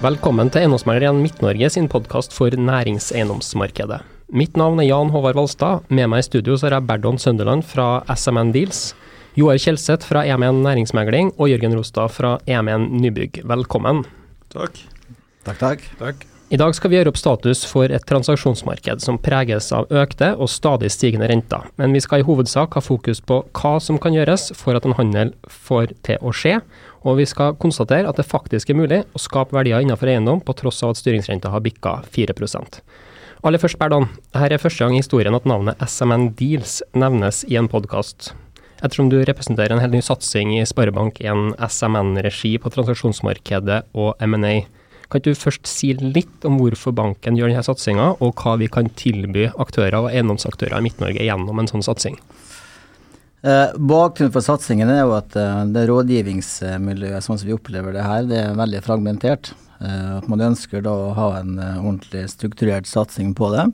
Velkommen til Eiendomsmegler 1 Midt-Norge sin podkast for næringseiendomsmarkedet. Mitt navn er Jan Håvard Valstad. Med meg i studio så har jeg Berdon Sønderland fra SMN Deals, Joar Kjelseth fra EM1 Næringsmegling og Jørgen Rostad fra EM1 Nybygg. Velkommen. Takk. Takk, takk. Takk. I dag skal vi gjøre opp status for et transaksjonsmarked som preges av økte og stadig stigende renter, men vi skal i hovedsak ha fokus på hva som kan gjøres for at en handel får til å skje, og vi skal konstatere at det faktisk er mulig å skape verdier innenfor eiendom på tross av at styringsrenta har bikka 4 Aller først, Berdan. Dette er første gang i historien at navnet SMN Deals nevnes i en podkast. Ettersom du representerer en helt ny satsing i Sparebank1 SMN-regi på transaksjonsmarkedet og M&A, kan du først si litt om hvorfor banken gjør denne satsinga, og hva vi kan tilby aktører og eiendomsaktører i Midt-Norge gjennom en sånn satsing? Eh, bakgrunnen for satsingen er jo at eh, det rådgivningsmiljøet sånn som vi opplever det her, det er veldig fragmentert. Eh, at man ønsker da å ha en eh, ordentlig strukturert satsing på det.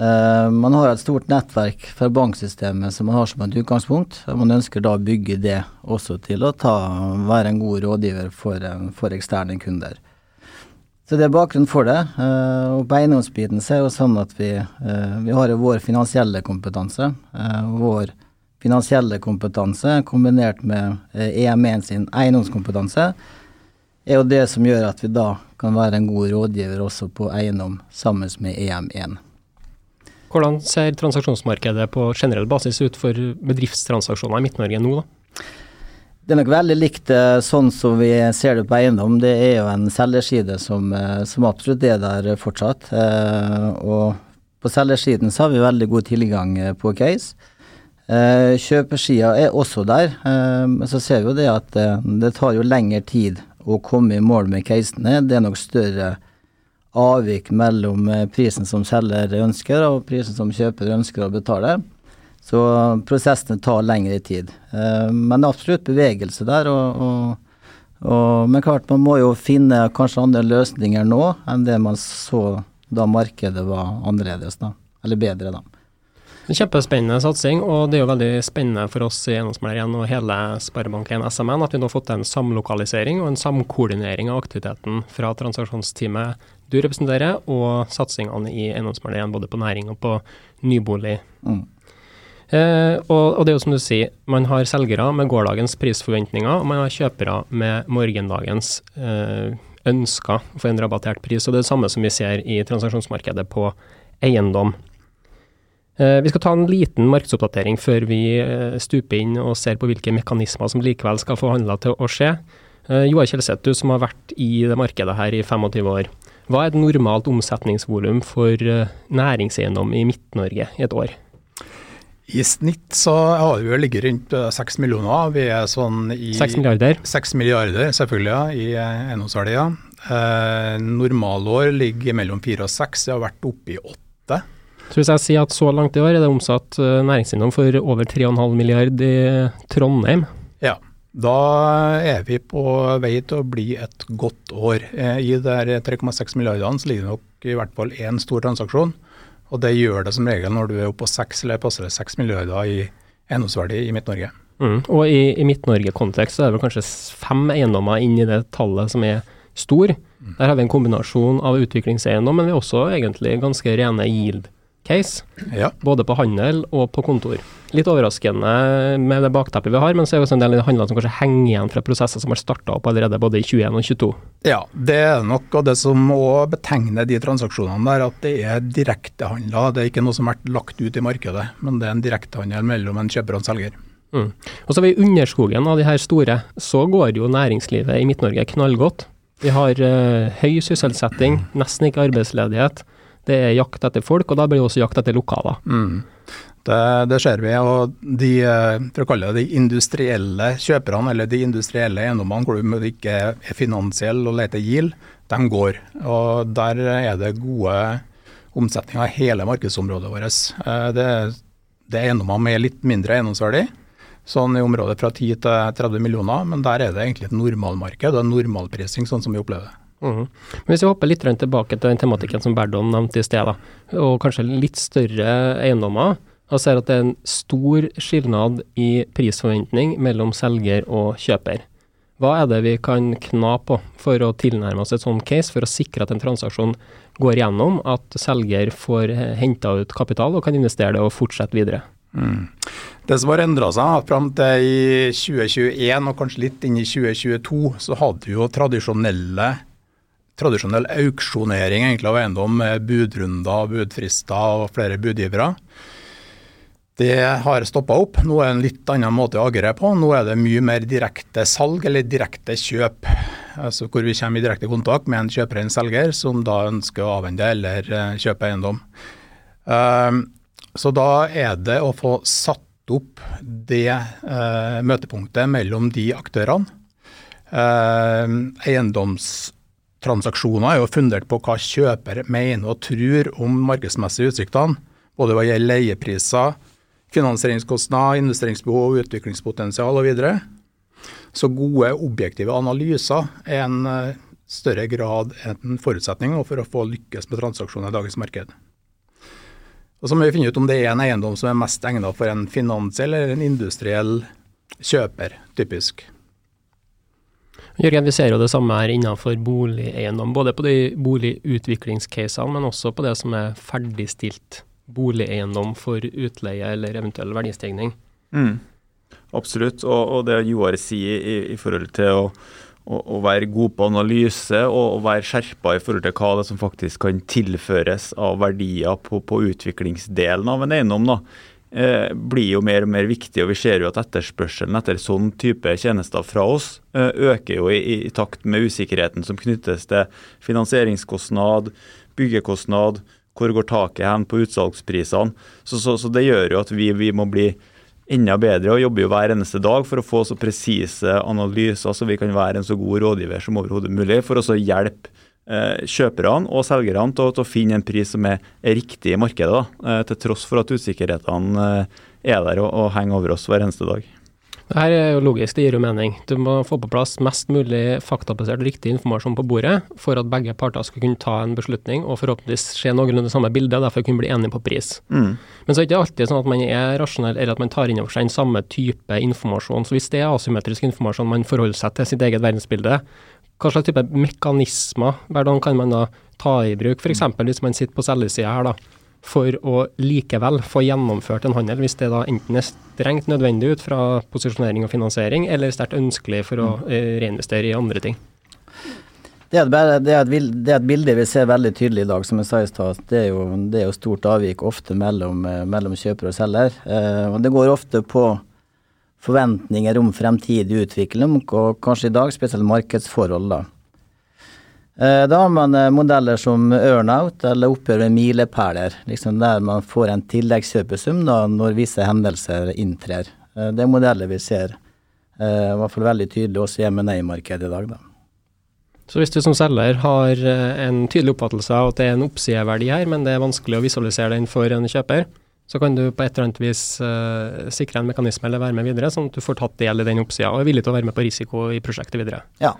Eh, man har et stort nettverk fra banksystemet som man har som et utgangspunkt. og Man ønsker da å bygge det også til å ta, være en god rådgiver for, for eksterne kunder. Så Det er bakgrunnen for det. Uh, og På eiendomsbiten så er det jo sånn at vi, uh, vi har vår finansielle kompetanse. Uh, vår finansielle kompetanse kombinert med EM1 sin eiendomskompetanse er jo det som gjør at vi da kan være en god rådgiver også på eiendom sammen med EM1. Hvordan ser transaksjonsmarkedet på generell basis ut for bedriftstransaksjoner i Midt-Norge nå? da? Det er nok veldig likt sånn som vi ser det på eiendom. Det er jo en selgerside som, eh, som absolutt er der fortsatt. Eh, og på selgersiden så har vi veldig god tilgang eh, på case. Kjøpersida er også der, men så ser vi jo det at det tar jo lengre tid å komme i mål med casene. Det er nok større avvik mellom prisen som selger ønsker og prisen som kjøper ønsker å betale. Så prosessene tar lengre tid. Eh, men absolutt bevegelse der. Og, og, og, men klart, man må jo finne kanskje andre løsninger nå enn det man så da markedet var annerledes, da. Eller bedre, da. En kjempespennende satsing, og det er jo veldig spennende for oss i Eiendomsmegler og hele Sparebank1 SMN at vi nå har fått en samlokalisering og en samkoordinering av aktiviteten fra transaksjonsteamet du representerer, og satsingene i Eiendomsmegler både på næring og på nybolig. Mm. Eh, og, og, det er jo som du sier, man har selgere med gårsdagens prisforventninger, og man har kjøpere med morgendagens eh, ønsker for en rabattert pris. Og det er det samme som vi ser i transaksjonsmarkedet på eiendom. Eh, vi skal ta en liten markedsoppdatering før vi eh, stuper inn og ser på hvilke mekanismer som likevel skal få handla til å skje. Eh, Joar Kjelseth, du som har vært i det markedet her i 25 år. Hva er et normalt omsetningsvolum for næringseiendom i Midt-Norge i et år? I snitt så har vi ligget rundt eh, seks millioner. Vi er sånn i Seks milliarder? Seks milliarder, selvfølgelig, ja, i eh, eiendomsverdier. Eh, normalår ligger mellom fire og seks. Det har vært oppe i åtte. Så hvis jeg sier at så langt i år er det omsatt næringsinnom næringseiendom for over 3,5 milliard i Trondheim? Ja, da er vi på vei til å bli et godt år. Eh, I de 3,6 milliardene så ligger det nok i hvert fall én stor transaksjon. Og det gjør det som regel når du er oppe på seks eller passer seks milliarder i eiendomsverdi i Midt-Norge. Mm. Og i, i Midt-Norge-kontekst så er det vel kanskje fem eiendommer inn i det tallet som er stor. Mm. Der har vi en kombinasjon av utviklingseiendom, men vi har også egentlig ganske rene yield case. Ja. Både på handel og på kontor. Litt overraskende med det bakteppet vi har, men så er det også en del handler som kanskje henger igjen fra prosesser som har starta opp allerede både i 21 og 22. Ja, det er nok av det som må betegne de transaksjonene der, at det er direktehandler. Det er ikke noe som har vært lagt ut i markedet, men det er en direktehandel mellom en kjøper og en selger. Mm. Og så vi underskogen av de her store, så går jo næringslivet i Midt-Norge knallgodt. Vi har uh, høy sysselsetting, nesten ikke arbeidsledighet. Det er jakt etter folk, og da blir det også jakt etter lokaler. Mm. Det, det, ser vi. og de, for å kalle det de industrielle kjøperne, eller de industrielle eiendommene hvor du ikke er finansiell og leter GIL, de går. Og Der er det gode omsetninger i hele markedsområdet vårt. Eh, det, det er eiendommer med litt mindre eiendomsverdi, sånn i området fra 10 til 30 millioner, men der er det egentlig et normalmarked og en normalprising, sånn som vi opplever det. Mm. Men Hvis vi hopper litt tilbake til den tematikken som Berdon nevnte i sted, og kanskje litt større eiendommer, og ser at det er en stor skilnad i prisforventning mellom selger og kjøper. Hva er det vi kan kna på for å tilnærme oss et sånt case, for å sikre at en transaksjon går gjennom, at selger får henta ut kapital og kan investere det og fortsette videre? Mm. Det som har endra seg fram til i 2021 og kanskje litt inn i 2022, så hadde jo tradisjonelle tradisjonell auksjonering egentlig av eiendom med budrunder, budfrister og flere budgivere. Det har stoppa opp. Nå er det en litt annen måte å agere på. Nå er det mye mer direkte salg eller direkte kjøp. Altså hvor vi kommer i direkte kontakt med en kjøper eller en selger som da ønsker å avvende eller eh, kjøpe eiendom. Ehm, så da er det å få satt opp det eh, møtepunktet mellom de aktørene. Ehm, eiendomstransaksjoner er jo fundert på hva kjøper mener og tror om markedsmessige utsiktene, både hva gjelder leiepriser, finansieringskostnader, investeringsbehov, utviklingspotensial og Så gode, objektive analyser er en eh, større grad en forutsetning for å få lykkes med transaksjoner i dagens marked. Og Så må vi finne ut om det er en eiendom som er mest egnet for en finansiell eller en industriell kjøper, typisk. Jørgen, vi ser jo det samme her innenfor boligeiendom. Både på de boligutviklingscasene, men også på det som er ferdigstilt boligeiendom for utleie eller eventuell verdistigning. Mm. Absolutt. Og, og, det Joar sier i, i, forhold til å, å, å, være god på analyse og, å være skjerpa i forhold til hva det som faktisk kan tilføres av verdier på, på utviklingsdelen av en eiendom, da, blir jo mer og mer viktig. og Vi ser jo at etterspørselen etter sånn type tjenester fra oss eh, øker jo i, i, takt med usikkerheten som knyttes til finansieringskostnad, byggekostnad, hvor går taket hen på utsalgsprisene? Så, så, så, det gjør jo at vi, vi, må bli enda bedre og jobber jo hver eneste dag for å få så presise analyser så vi kan være en så god rådgiver som overhodet mulig, for å hjelpe eh, kjøperne og selgerne til, til, å finne en pris som er, er riktig i markedet, da, eh, til tross for at usikkerhetene eh, er der og, og henger over oss hver eneste dag. Det her er jo logisk, det gir jo mening. Du må få på plass mest mulig faktabasert riktig informasjon på bordet for at begge parter skal kunne ta en beslutning og forhåpentligvis se noenlunde samme bilde, og derfor kunne bli enige på pris. Mm. Men så er det ikke alltid sånn at man er rasjonell, eller at man tar inn over seg den samme type informasjon. Så hvis det er asymmetrisk informasjon man forholder seg til sitt eget verdensbilde, hva slags type mekanismer hvordan kan man da ta i bruk, f.eks. hvis man sitter på selgesida her, da for å likevel få gjennomført en handel, hvis det da enten er strengt nødvendig ut fra posisjonering og finansiering, eller sterkt ønskelig for å mm. eh, reinvestere i andre ting. Det er, bare, det, er et, det er, et, bilde vi ser veldig tydelig i dag, som jeg sa i stad. Det, det, er jo stort avvik ofte mellom, eh, mellom kjøper og selger. Eh, og det går ofte på forventninger om fremtidig utvikling, og kanskje i dag spesielt markedsforhold. da. Eh, da har man eh, modeller som earnout eller oppgjør med milepæler, liksom der man får en tilleggskjøpesum da, når visse hendelser inntrer. Eh, det er modeller vi ser i hvert fall veldig tydelig også i M&A-markedet i dag. Da. Så hvis du som selger har en tydelig oppfattelse av at det er en oppsideverdi her, men det er vanskelig å visualisere den for en kjøper, så kan du på et eller annet vis uh, sikre en mekanisme eller være med videre, sånn at du får tatt del i den oppsida og er villig til å være med på risiko i prosjektet videre. Ja,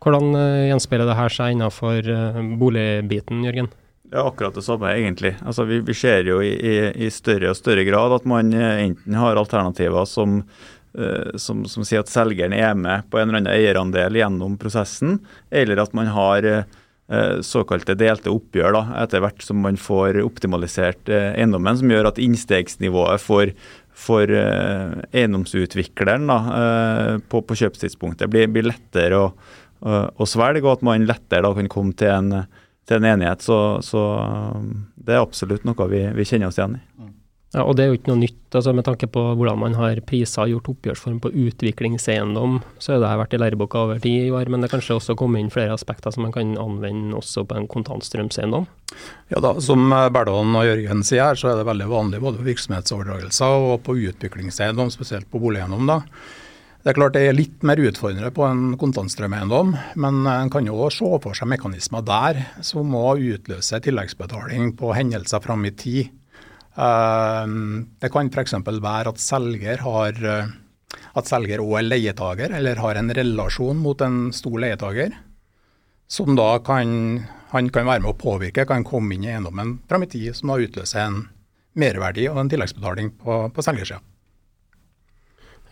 hvordan uh, gjenspeiler det her seg innenfor uh, boligbiten, Jørgen? Det er akkurat det samme, egentlig. Altså, vi, vi ser jo i, i, i, større og større grad at man enten har alternativer som, som, som, sier at selgeren er med på en eller annen eierandel gjennom prosessen, eller at man har såkalte delte oppgjør da, etter hvert som man får optimalisert eiendommen, som gjør at innstegsnivået for, for eiendomsutvikleren da, på, på kjøpstidspunktet blir, blir lettere å å svelge, og at man lettere da kan komme til en, til en enighet. Så, så, det er absolutt noe vi, vi kjenner oss igjen i. Ja, og Det er jo ikke noe nytt altså med tanke på hvordan man har priser og gjort oppgjørsform på utviklingseiendom. Så har det vært i læreboka over tid i år, men det er kanskje også kommet inn flere aspekter som man kan anvende også på en kontantstrømseiendom? Ja da, Som Berdalen og Jørgen sier her, så er det veldig vanlig både på virksomhetsoverdragelser og på utviklingseiendom, spesielt på boligeiendom. da. Det er klart det er litt mer utfordrende på en kontantstrømeiendom, men en kan jo se for seg mekanismer der som må utløse tilleggsbetaling på hendelser fram i tid. Eh, det kan f.eks. være at selger har at selger òg er leietager, eller har en relasjon mot en stor leietager, som da kan, han kan være med å påvirke, kan komme inn i eiendommen fram i tid, som da utløser en merverdi og en tilleggsbetaling på, på selgersida.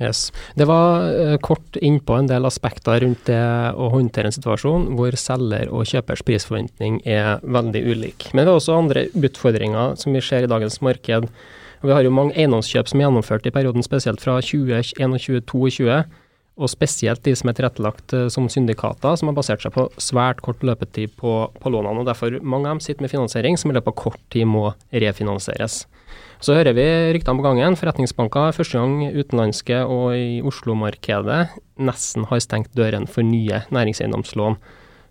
Yes. Det var uh, kort innpå en del aspekter rundt det å håndtere en situasjon hvor selger og kjøpers prisforventning er veldig ulik. Men det er også andre utfordringer som vi ser i dagens marked. Og vi har jo mange eiendomskjøp som er gjennomført i perioden, spesielt fra 2021-2022. Og spesielt de som er tilrettelagt uh, som syndikater, som har basert seg på svært kort løpetid på, på lånene. og Derfor mange av dem sitter med finansiering som i løpet av kort tid må refinansieres. Så hører vi ryktene på gangen. Forretningsbanker første gang utenlandske og i Oslo-markedet nesten har stengt døren for nye næringseiendomslån.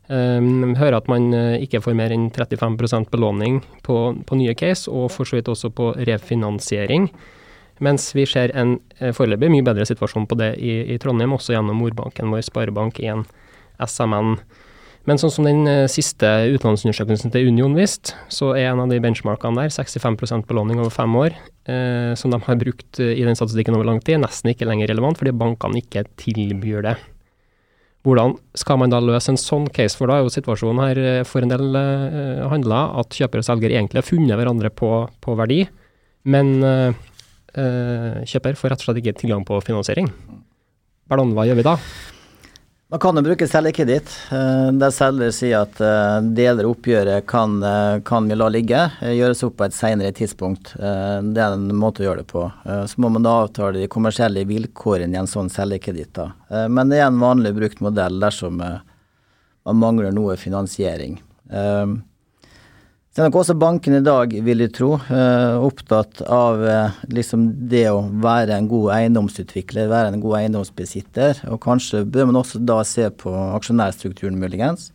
Um, hører at man uh, ikke får mer enn 35 belåning på, på, nye case, og for så vidt også på refinansiering. Mens vi ser en uh, foreløpig mye bedre situasjon på det i, i Trondheim, også gjennom ordbanken vår Sparebank1 SMN. Men sånn som den eh, siste utenlandsundersøkelsen til Union viste, så er en av de benchmarkene der 65% belåning over fem år, eh, som de har brukt eh, i den statistikken over lang tid, nesten ikke lenger relevant fordi bankene ikke tilbyr det. Hvordan skal man da løse en sånn case, for da er jo situasjonen her eh, for en del eh, handler at kjøper og selger egentlig har funnet hverandre på, på verdi, men eh, kjøper får rett og slett ikke tilgang på finansiering. Hva gjør vi da? Man kan jo bruke selgerkreditt, eh, der selger sier at eh, deler av oppgjøret kan, eh, kan, vi la ligge, gjøres opp på et senere tidspunkt. Det er en måte å gjøre det på. Så må man da avtale de kommersielle vilkårene i en sånn selgekreditt. Men det er en vanlig brukt modell dersom man mangler noe finansiering. Så er nok også banken i dag, vil jeg tro, eh, opptatt av eh, liksom det å være en god eiendomsutvikler, være en god eiendomsbesitter. Og kanskje bør man også da se på aksjonærstrukturen, muligens.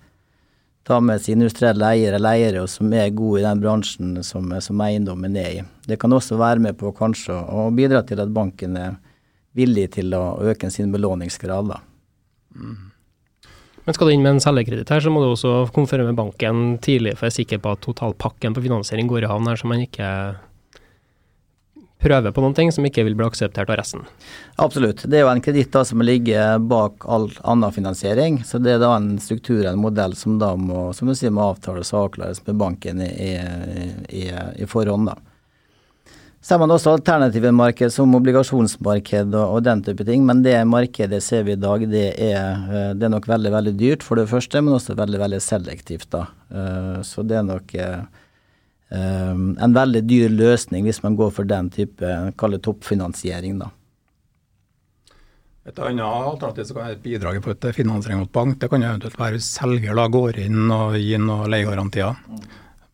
Ta med sine industrielle eiere, eller eiere som er gode i den bransjen som, som eiendommen er i. Det kan også være med på kanskje å bidra til at banken er villig til å øke sin belåningsgrad. da. Mm. Men skal du inn med en selgerkreditt her, så må du også konferere med banken tidlig for å være sikker på at totalpakken på finansiering går i havn her, så man ikke prøver på noen ting som ikke vil bli akseptert av resten. Absolutt. Det er jo en kreditt som ligger bak all annen finansiering. Så det er da en struktur, en modell, som da må, som du sier, må avtales og avklares med banken i, i, i, i forhånd. da. Så har man også alternative marked som obligasjonsmarked og, og, den type ting, men det markedet ser vi i dag, det er, eh, det er, nok veldig veldig dyrt for det første, men også veldig veldig selektivt. da. Eh, så det er nok eh, en veldig dyr løsning hvis man går for den type kall toppfinansiering. da. Et annet alternativ som kan være et bidrag på et finansiering mot bank, det kan eventuelt være hvis selger da går inn og gir noen leiegarantier. Mm.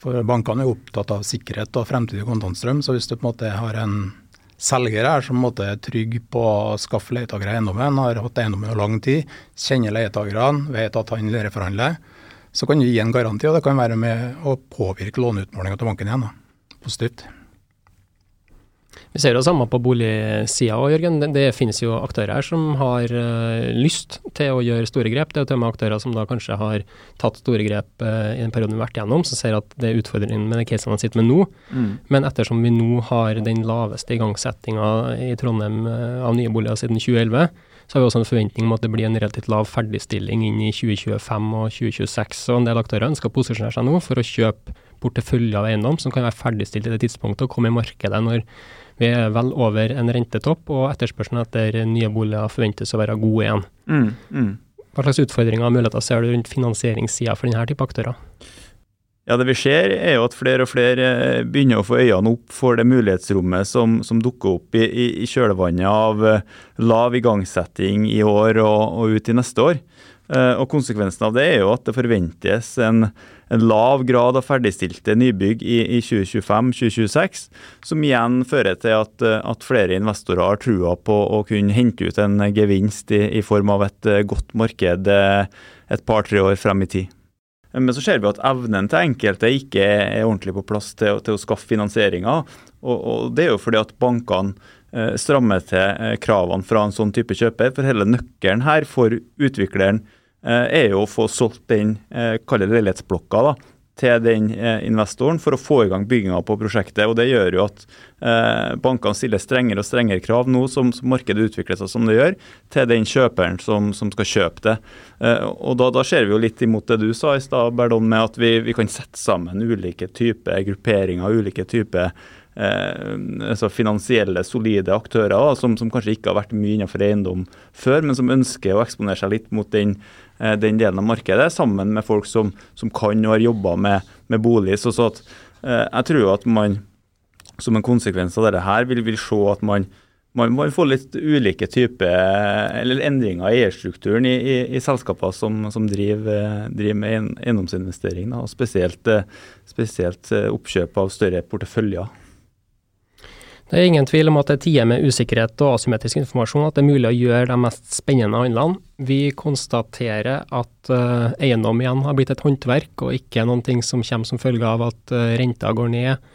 For bankene er opptatt av sikkerhet og fremtidig kontantstrøm. Så hvis du på en måte har en selger her som er trygg på å skaffe leietakere eiendommen, har hatt eiendommen i lang tid, kjenner leietakerne, vet at han forhandler, så kan du gi en garanti, og det kan være med å påvirke låneutmålinga til banken igjen. Da. Positivt. Vi ser det samme på boligsida òg, Jørgen. Det, det, finnes jo aktører her som har uh, lyst til å gjøre store grep. Det er jo til og med aktører som da kanskje har tatt store grep uh, i den perioden vi har vært gjennom, som ser at det er utfordringen med de casene man sitter med nå. Mm. Men ettersom vi nå har den laveste igangsettinga i Trondheim uh, av nye boliger siden 2011, så har vi også en forventning om at det blir en relativt lav ferdigstilling inn i 2025 og 2026. Og en del aktører ønsker å posisjonere seg nå for å kjøpe portefølje av eiendom som kan være ferdigstilt i det tidspunktet og komme i markedet når vi er vel over en rentetopp, og etterspørselen etter nye boliger forventes å være god igjen. Mm, mm. Hva slags utfordringer og muligheter ser du rundt finansieringssida for denne type aktører? Ja, Det vi ser er jo at flere og flere eh, begynner å få øynene opp for det mulighetsrommet som, som dukker opp i, i, i, kjølvannet av eh, lav igangsetting i år og, og ut i neste år. Eh, og Konsekvensen av det er jo at det forventes en, en lav grad av ferdigstilte nybygg i, i 2025-2026, som igjen fører til at, at, flere investorer har trua på å kunne hente ut en gevinst i, i form av et eh, godt marked eh, et par-tre år frem i tid. Men så ser vi at evnen til enkelte ikke er ordentlig på plass til, til å skaffe finansieringa. Og, og, det er jo fordi at bankene eh, strammer til kravene fra en sånn type kjøper. For hele nøkkelen her for utvikleren er jo å få solgt den eh, leilighetsblokka da, til den eh, investoren for å få i gang bygginga på prosjektet. og Det gjør jo at eh, bankene stiller strengere og strengere krav nå som, som, markedet utvikler seg som det gjør, til den kjøperen som, som skal kjøpe det. Eh, og da, da, ser vi jo litt imot det du sa i stad, Berdon, med at vi, vi, kan sette sammen ulike typer grupperinger, ulike typer eh, altså finansielle, solide aktører da, som, som, kanskje ikke har vært mye innenfor eiendom før, men som ønsker å eksponere seg litt mot den, eh, den delen av markedet, sammen med folk som, som kan og har jobba med, med, bolig. Så, så at, eh, jeg tror at man som en konsekvens av dette her vil, vil se at man man, man får litt ulike typer eller endringer i eierstrukturen i, i, i selskaper som, som driver, driver, med eiendomsinvestering, og spesielt, spesielt, oppkjøp av større porteføljer. Det er ingen tvil om at det er tider med usikkerhet og asymmetrisk informasjon at det er mulig å gjøre de mest spennende handlene. Vi konstaterer at uh, eiendom igjen har blitt et håndverk, og ikke noen ting som kommer som følge av at uh, renta går ned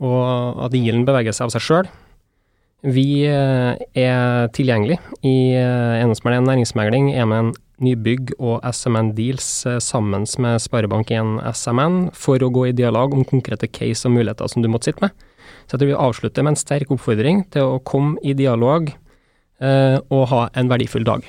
og at gilden beveger seg av seg sjøl. Vi uh, er tilgjengelig i eh, Eiendomsmegler næringsmegling, EMN Nybygg og SMN Deals sammen med Sparebank1 SMN for å gå i dialog om konkrete case og muligheter som du måtte sitte med. Så jeg tror vi avslutter med en sterk oppfordring til å komme i dialog eh, og ha en verdifull dag.